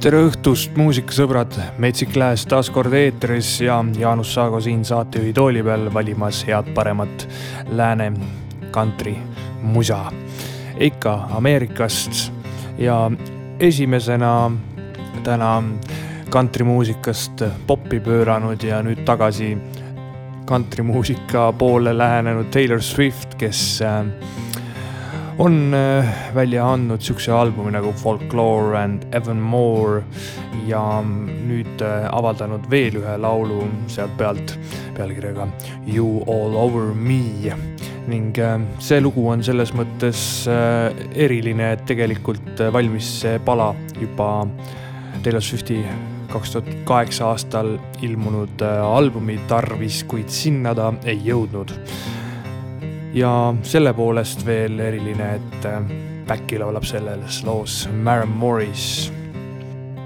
tere õhtust, muusikasõbrad, Metsik Lääs taas kord eetris ja Jaanus Saago siin saatejuhi tooli peal valimas head paremat lääne kantri musa. ikka Ameerikast ja esimesena täna kantrimuusikast popi pööranud ja nüüd tagasi kantrimuusika poole lähenenud Taylor Swift, kes äh, on äh, välja andnud siukse albumi nagu Folklore and Evermore ja nüüd äh, avaldanud veel ühe laulu sealt pealt pealkirjaga You all over me. Ning äh, see lugu on selles mõttes eriline, et tegelikult valmis see pala juba Taylor Swifti kaks tuhat kaheksa aastal ilmunud albumi tarvis, kuid sinna ta ei jõudnud ja selle poolest veel eriline, et äh, back'i laulab selles loos Maren Morris.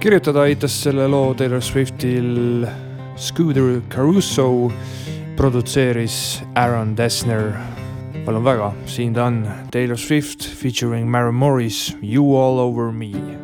kirjutada aitas selle loo Taylor Swiftil Scooter Caruso, produtseeris Aaron Dessner. palun väga, siin ta on, Taylor Swift featuring Maren Morris, You all over me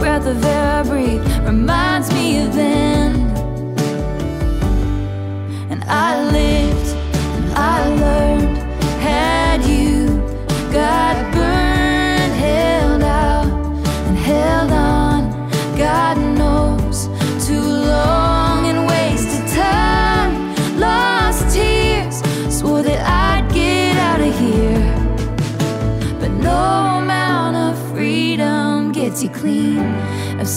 breath of air I breathe reminds me of then.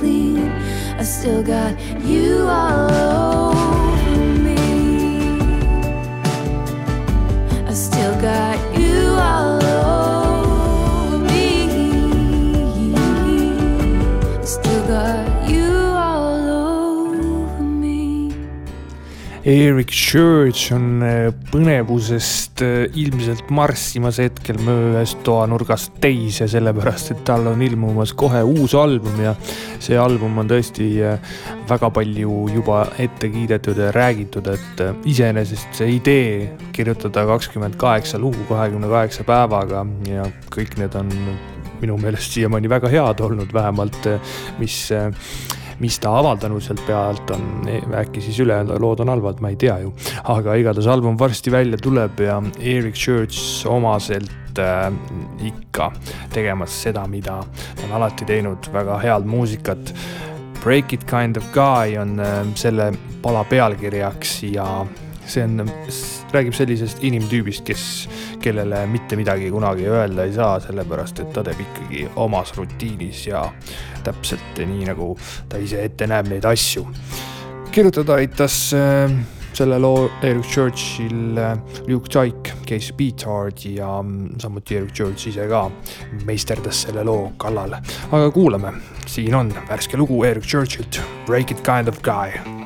clean. I still got you all over me. I still got you all over me. I still got you all over me. Eric Church on uh, põnevusest äh, ilmselt marssimas hetkel ühest toanurgast teise, sellepärast et tal on ilmumas kohe uus album ja see album on tõesti äh, väga palju juba ette kiidetud ja räägitud, et iseenesest see idee kirjutada kakskümmend kaheksa lugu kahekümne kaheksa päevaga ja kõik need on minu meelest siiamaani väga head olnud, vähemalt mis mis ta avaldanud sealt pealt on, äkki siis ülejäänud lood on halvad, ma ei tea ju. aga igatahes album varsti välja tuleb ja Eric Church omaselt äh, ikka tegemas seda, mida ta on alati teinud, väga head muusikat. Break it kind of guy on äh, selle pala pealkirjaks ja see on, räägib sellisest inimtüübist, kes, kellele mitte midagi kunagi öelda ei saa, sellepärast et ta teeb ikkagi omas rutiinis ja täpselt nii, nagu ta ise ette näeb neid asju. kirjutada aitas äh, selle loo Eric Churchil äh, Luke Tyke, Casey Beathard ja mm, samuti Eric Church ise ka meisterdas selle loo kallal. aga kuulame, siin on värske lugu Eric Churchilt, Break it kind of guy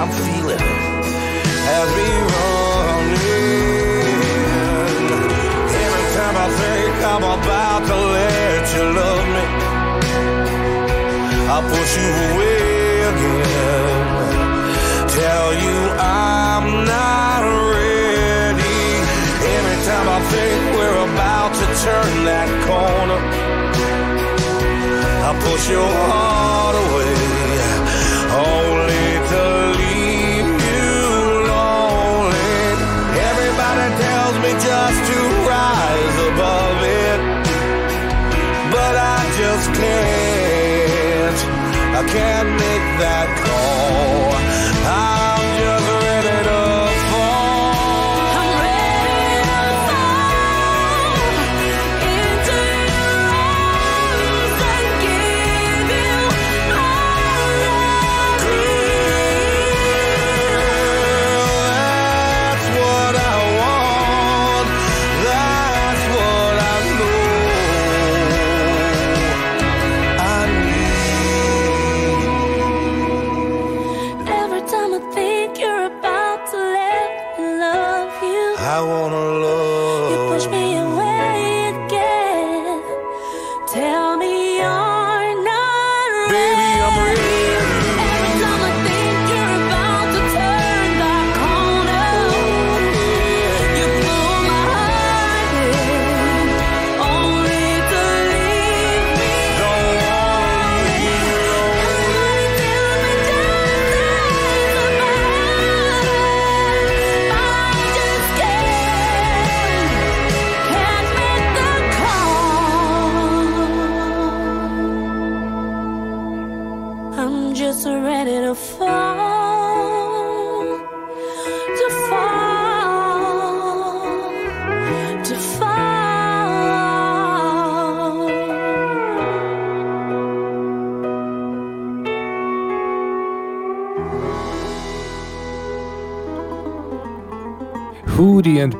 I'm feeling has me running. Every time I think I'm about to let you love me, I push you away again. Tell you I'm not ready. Every time I think we're about to turn that corner. I push your heart away, only can't make that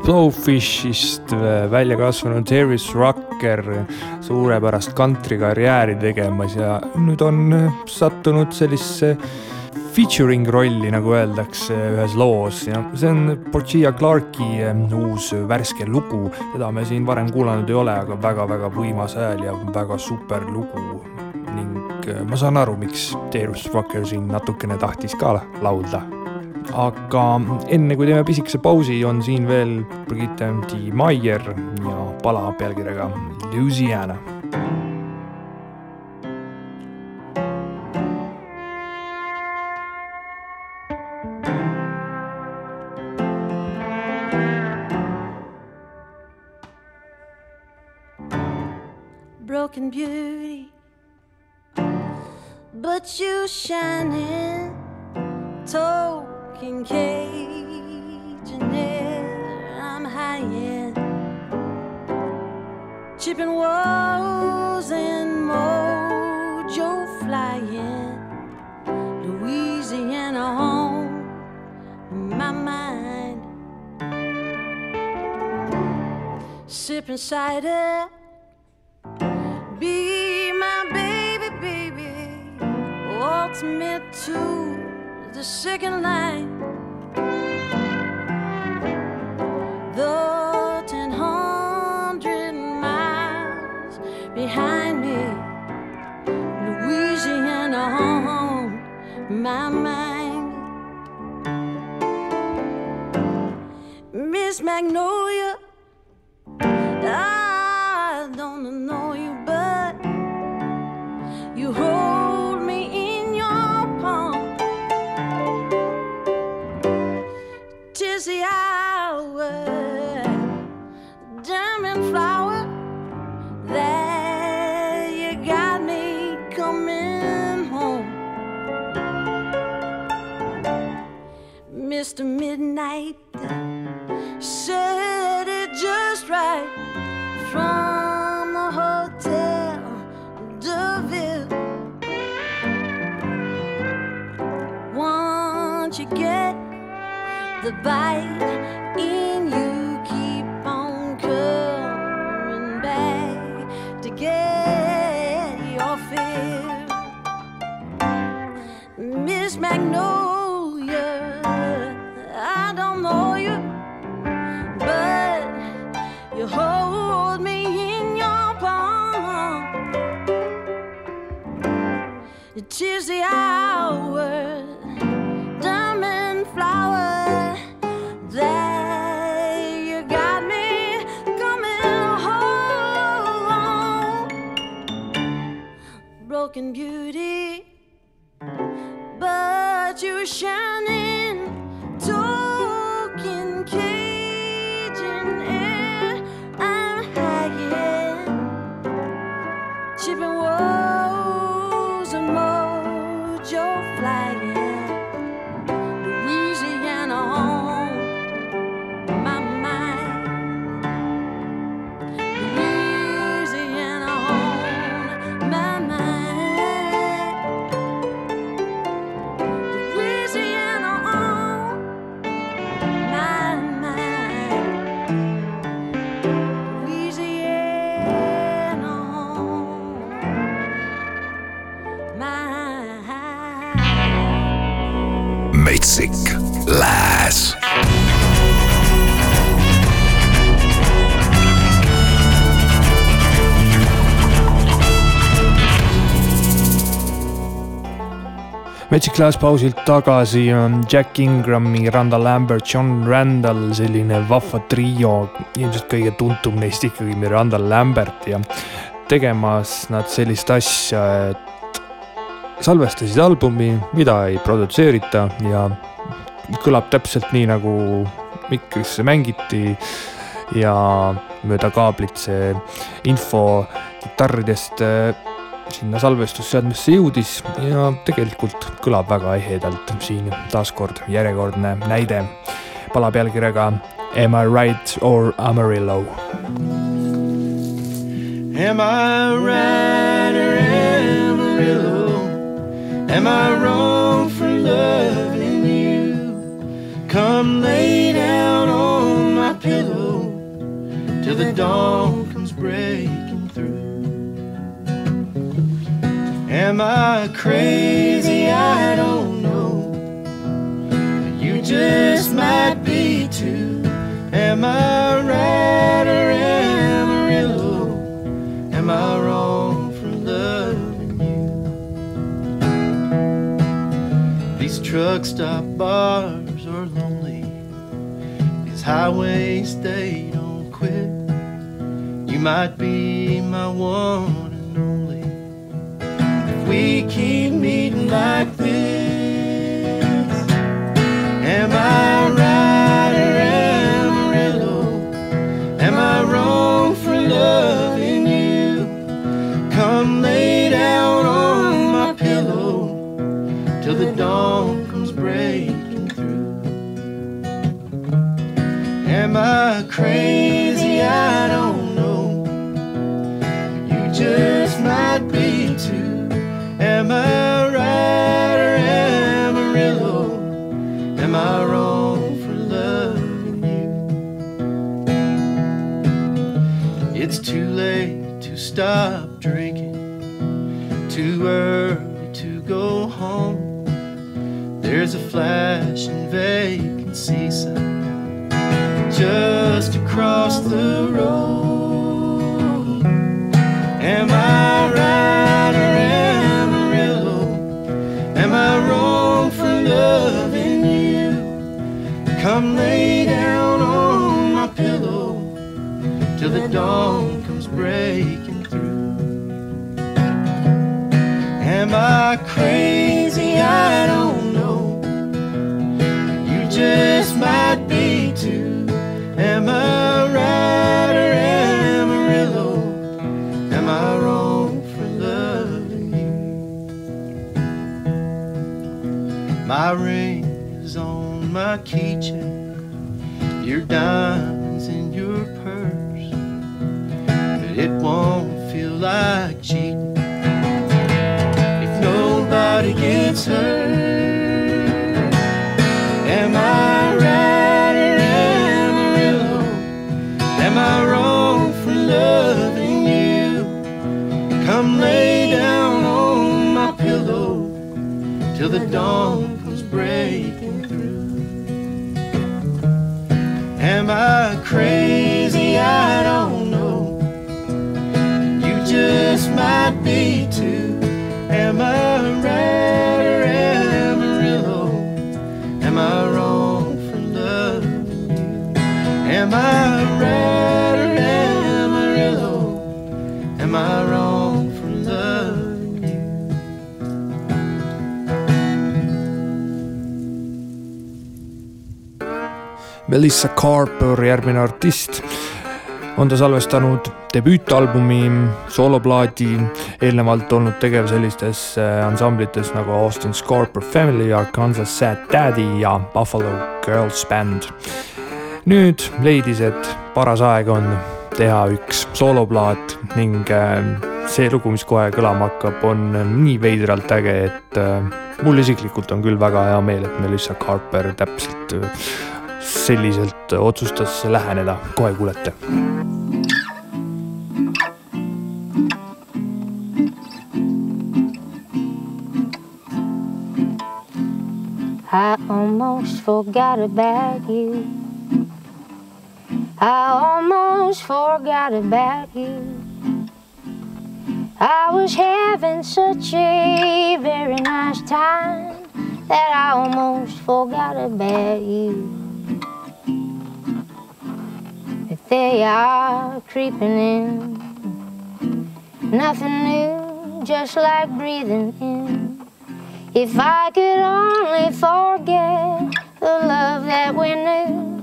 Blowfishist äh, välja kasvanud Harris Rocker suurepärast kantrikarjääri tegemas ja nüüd on äh, sattunud sellisesse featuring rolli, nagu öeldakse ühes loos ja see on Portia Clarke'i äh, uus värske lugu. seda me siin varem kuulanud ei ole, aga väga-väga võimas hääl ja väga super lugu. ning ma saan aru, miks Darius Rucker siin natukene tahtis ka laulda aga enne kui teeme pisikese pausi, on siin veel Brigitte D. Maier ja pala pealkirjaga Louisiana broken beauty. But you shining, token cage and. I'm high in, chipping walls and mojo flying. Louisiana home, my mind. Sipping cider be my baby, baby. Waltz me to the second line. The ten hundred miles behind me, Louisiana home, my mind. Miss Magnolia. Mr. Midnight said it just right from the hotel. Deville you get the bite it is the hour diamond flower, that you got me coming home. broken beauty, metsik lääs pausilt tagasi on Jack Ingrami, Randall Lambert, John Randall, selline vahva trio, ilmselt kõige tuntum neist ikkagi Randall Lambert ja tegemas nad sellist asja, et salvestasid albumi, mida ei produtseerita ja kõlab täpselt nii, nagu mikrisse mängiti ja mööda kaablit see info kitarridest äh, sinna salvestusseadmesse jõudis ja tegelikult kõlab väga ehedalt siin taaskord järjekordne näide pala pealkirjaga Am I right or Amarillo? Am I right or Amarillo? Am I wrong for loving you? Come lay down on my pillow till the dawn comes breaking Am I crazy? I don't know. You just might be too. Am I right or am I Amarillo? Am I wrong? For loving you? These truck stop bars are lonely. These highways, they don't quit. You might be my one we keep meeting like this? Am I right or Am I wrong for loving you? Come lay down on my pillow till the dawn comes breaking through. Am I crazy? I don't know. You just stop drinking. Too early to go home. There's a flashing vacancy sign just across the road. Am I right or Amarillo? Am I wrong for loving you? Come lay down on my pillow till the dawn breaking through. Am I crazy? I don't know. You just might be too. Am I right or Amarillo? Am I wrong for loving you? My ring is on my keychain, your diamonds won't feel like cheating if nobody gets hurt. Am I right or Amarillo? Am I wrong for loving you? Come lay down on my pillow till the dawn comes breaking through. Am I crazy? Just might be too. Am I right or Amarillo? Am I wrong for loving you? Am I right or Amarillo? Am I wrong for loving you? Melissa Carper, järgmine artist, on ta salvestanud debüütalbumi, sooloplaadi, eelnevalt olnud tegev sellistes äh, ansamblites nagu Austin Scarper Family, Arkansas Sad Daddy ja Buffalo Girls Band. nüüd leidis, et paras aeg on teha üks sooloplaat ning äh, see lugu, mis kohe kõlama hakkab, on nii veidralt äge, et äh, mul isiklikult on küll väga hea meel, et Melissa Carper täpselt selliselt otsustas läheneda, kohe kuulete. I almost forgot about you. I almost forgot about you. I was having such a very nice time that I almost forgot about you. They are creeping in. Nothing new, just like breathing in. If I could only forget the love that we knew,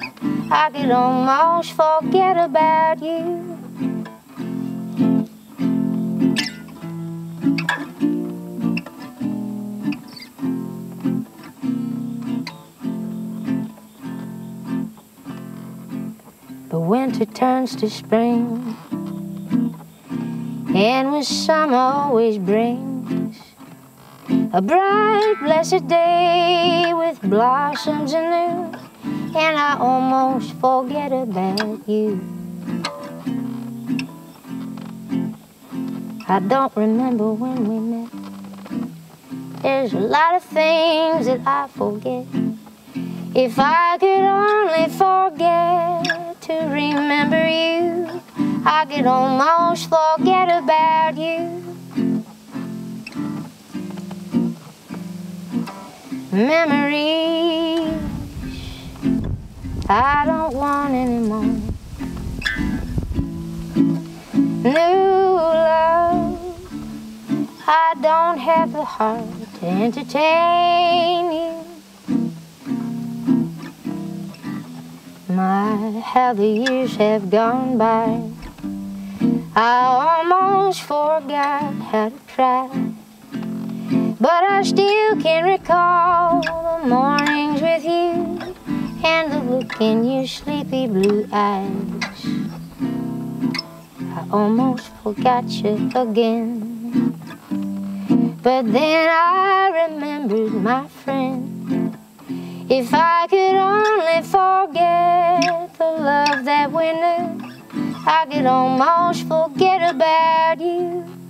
I could almost forget about you. Winter turns to spring, and with summer always brings a bright, blessed day with blossoms anew, and I almost forget about you. I don't remember when we met. There's a lot of things that I forget. If I could only forget to remember you, I could almost forget about you. Memories I don't want anymore. New love, I don't have the heart to entertain you. My, how the years have gone by. I almost forgot how to cry. But I still can recall the mornings with you and the look in your sleepy blue eyes. I almost forgot you again. But then I remembered my friend. If I could only forget the love that we knew, I could almost forget about you.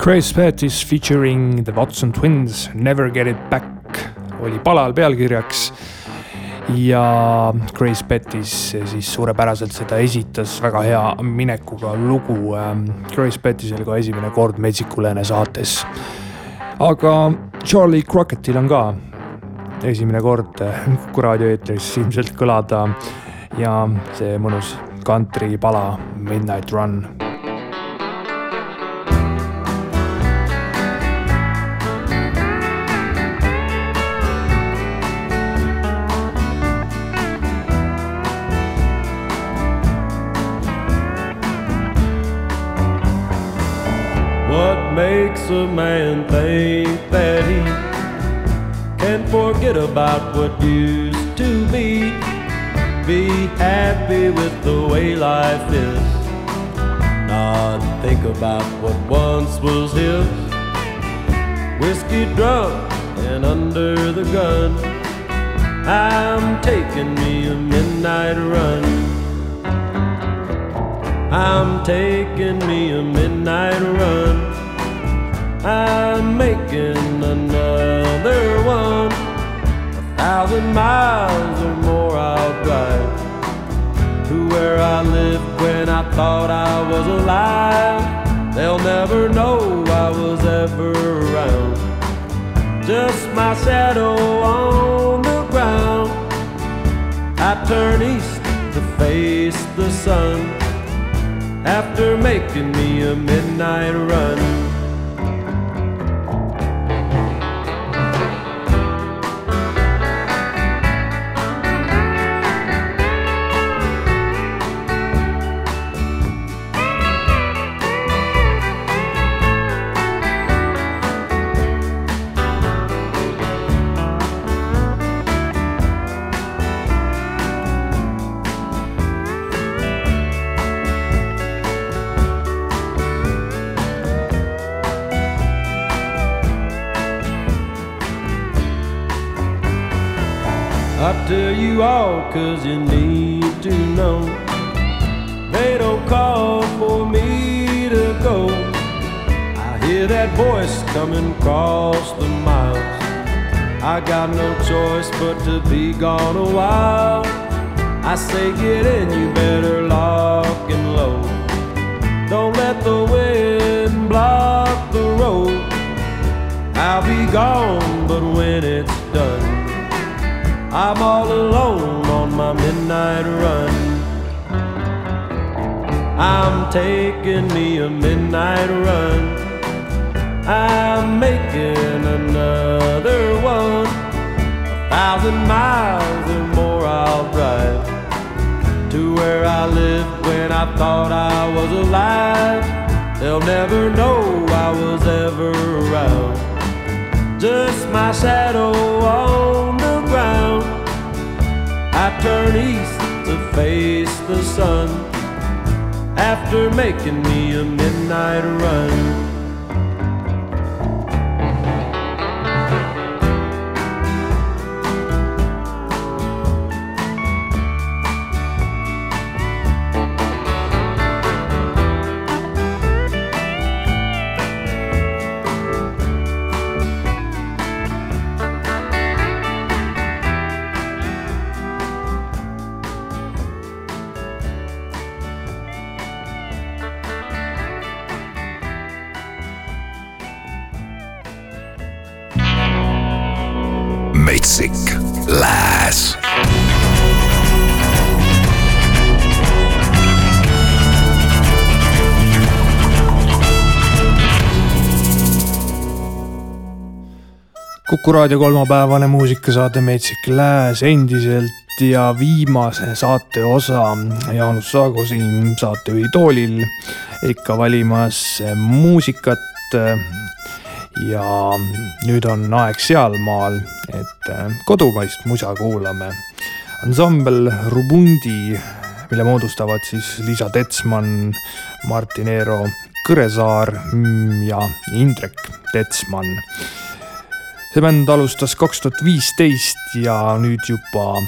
Grace Pattis featuring The Watson Twins, Never Get It Back oli palal pealkirjaks. ja Grace Pattis siis suurepäraselt seda esitas, väga hea minekuga lugu. Ähm, Grace Pattis oli ka esimene kord Metsikulene saates. aga Charlie Crocketil on ka esimene kord Kuku raadio eetris ilmselt kõlada ja see mõnus kantripala Midnight Run makes a man think that he can forget about what used to be. Be happy with the way life is. Not think about what once was his. Whiskey drunk and under the gun. I'm taking me a midnight run. I'm taking me a midnight run. I'm making another one. A thousand miles or more I'll drive to where I lived when I thought I was alive. They'll never know I was ever around. Just my shadow on the ground. I turn east to face the sun after making me a midnight run. I tell you all cause you need to know. They don't call for me to go. I hear that voice coming across the miles. I got no choice but to be gone a while. I say get in, you better lock and load. Don't let the wind block the road. I'll be gone, but when it's done I'm all alone on my midnight run. I'm taking me a midnight run. I'm making another one. A thousand miles or more I'll drive to where I lived when I thought I was alive. They'll never know I was ever around. Just my shadow on. I turn east to face the sun after making me a midnight run. Kuku raadio kolmapäevane muusikasaade Metsik Lääs endiselt ja viimase saate osa Jaanus Saago siin saatejuhi toolil ikka valimas muusikat. ja nüüd on aeg sealmaal, et kodumaist musa kuulame. ansambel Rubundi, mille moodustavad siis Liisa Tetsman, Martin Eero Kõresaar ja Indrek Tetsman see bänd alustas kaks tuhat viisteist ja nüüd juba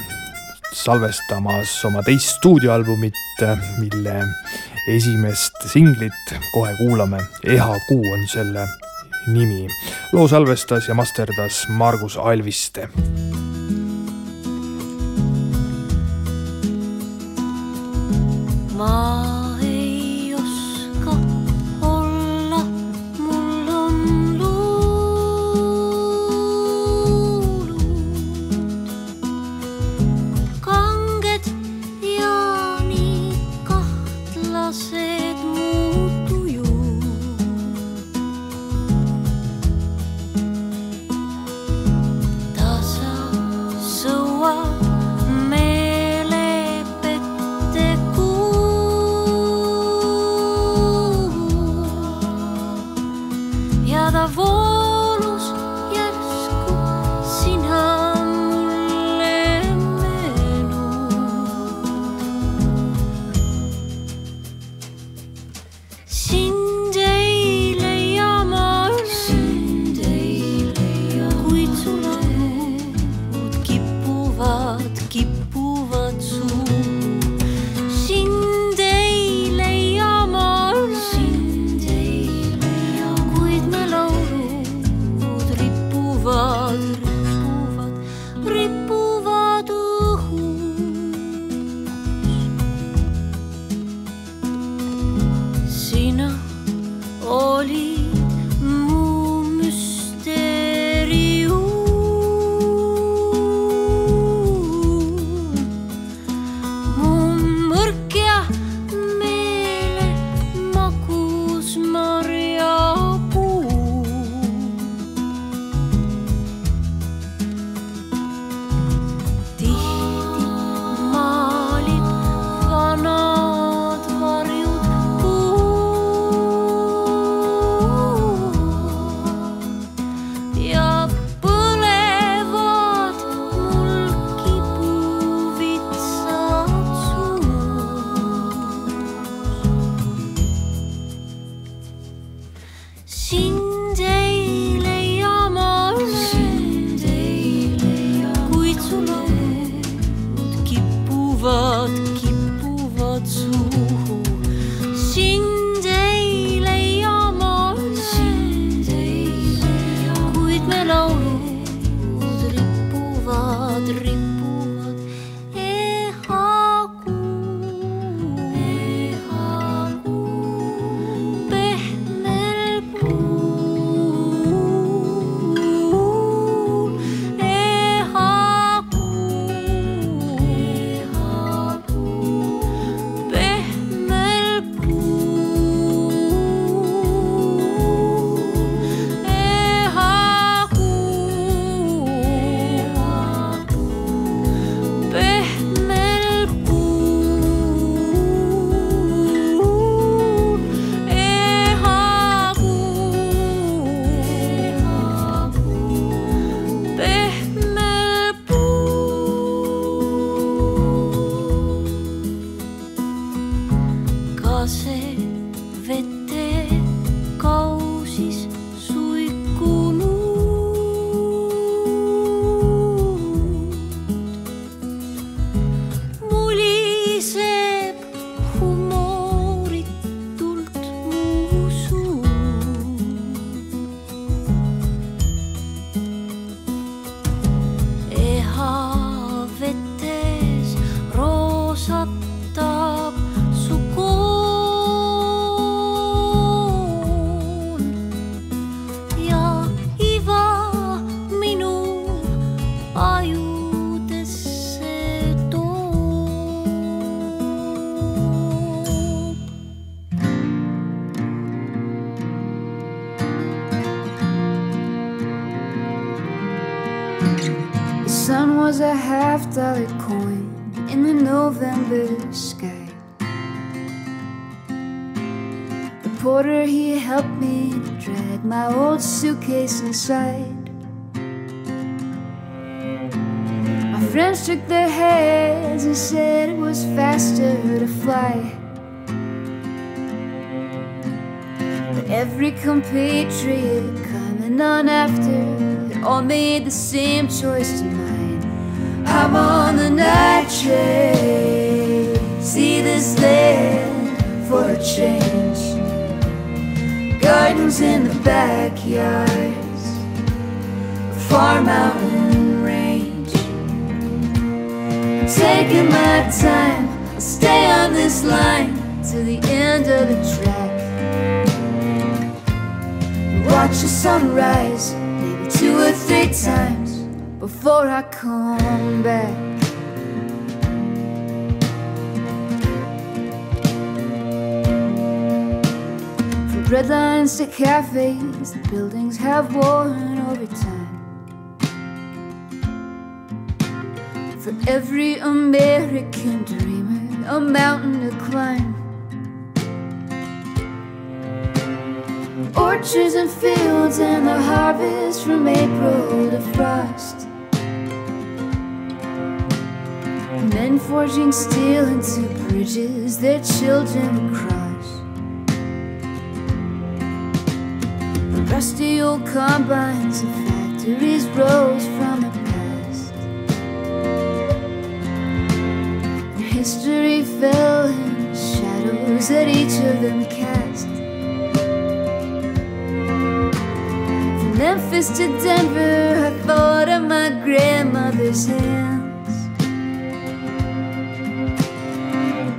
salvestamas oma teist stuudioalbumit, mille esimest singlit kohe kuulame. Eha kuu on selle nimi. loo salvestas ja masterdas Margus Alviste. ma half dollar coin in the November sky. The porter he helped me to drag my old suitcase inside. My friends shook their heads and said it was faster to fly. But every compatriot coming on after had all made the same choice as mine. See this land for a change. Gardens in the backyards, far mountain range. Taking my time, I'll stay on this line to the end of the track. Watch the sunrise, maybe two or three times before I come back. From breadlines to cafes, the buildings have worn over time. For every American dreamer, a mountain to climb. Orchards and fields and the harvest from April to frost. Men forging steel into bridges their children cross. Rusty old combines and factories rose from the past. History fell in shadows that each of them cast. From Memphis to Denver, I thought of my grandmother's hands.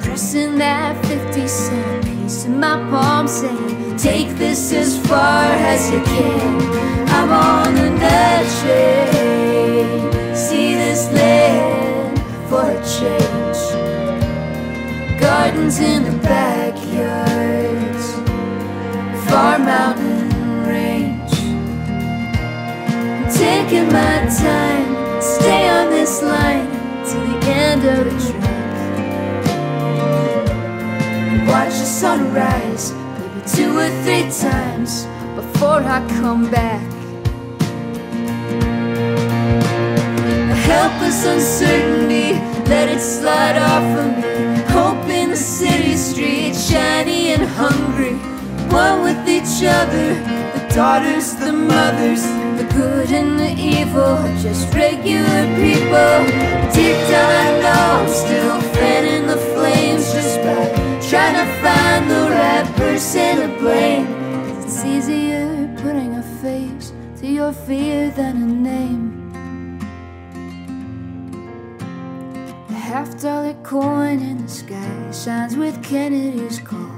Pressing that 50 cent piece in my palm, saying, Take this as far as you can. I'm on the night train. See this land for a change. Gardens in the backyards, far mountain range. I'm taking my time, stay on this line till the end of the track. Watch the sunrise, two or three times before I come back. A helpless uncertainty, let it slide off of me. Hope in the city streets, shiny and hungry, one with each other. The daughters, the mothers, the good and the evil, just regular people. Deep down, I know I'm still fanning the flames just by trying to find the right person to blame. It's easier putting a face to your fear than a name. A half dollar coin in the sky shines with Kennedy's call.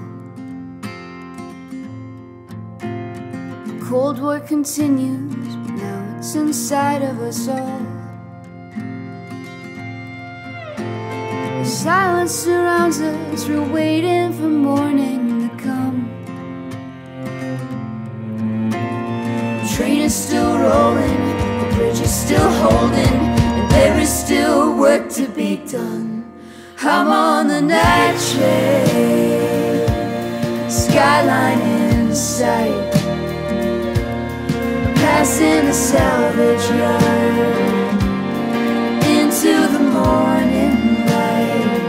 The Cold War continues, but now it's inside of us all. The silence surrounds us, we're waiting for morning done. I'm on the night train, skyline in sight, passing the salvage yard into the morning light.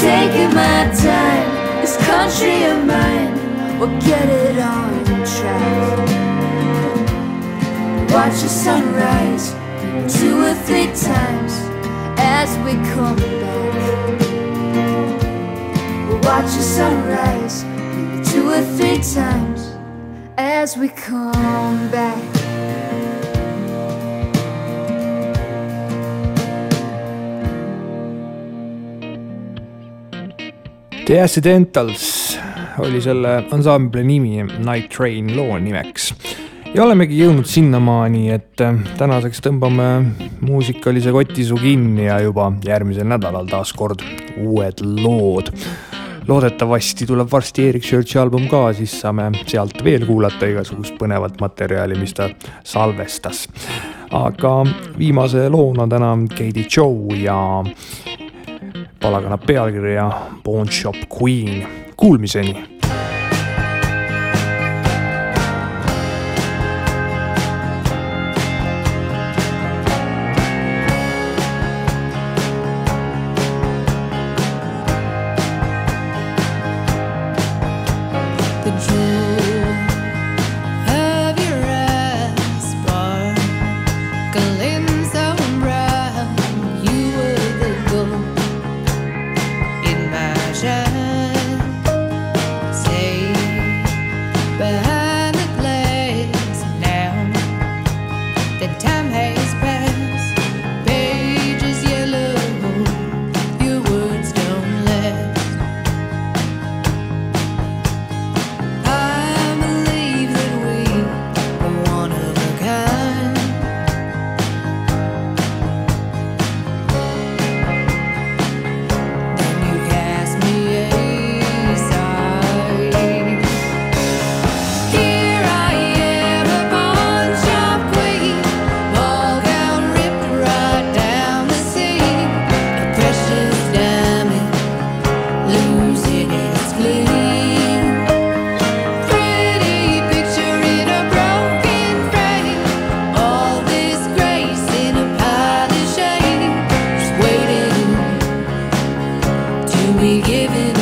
Taking my time, this country of mine will get it on track. Watch the sunrise two or three times as we come back. Watch the sunrise two or three times as we come back. The Accidentals oli selle ansambli nimi, Night Train loo nimeks. Ja olemegi jõudnud sinnamaani, et äh, tänaseks tõmbame muusikalise kotisuu kinni ja juba järgmisel nädalal taas kord uued lood. loodetavasti tuleb varsti Erik Churchi album ka, siis saame sealt veel kuulata igasugust põnevat materjali, mis ta salvestas. aga viimase loona täna Katie Joe ja pala kannab pealkirja Pawn Shop Queen. Kuulmiseni kept it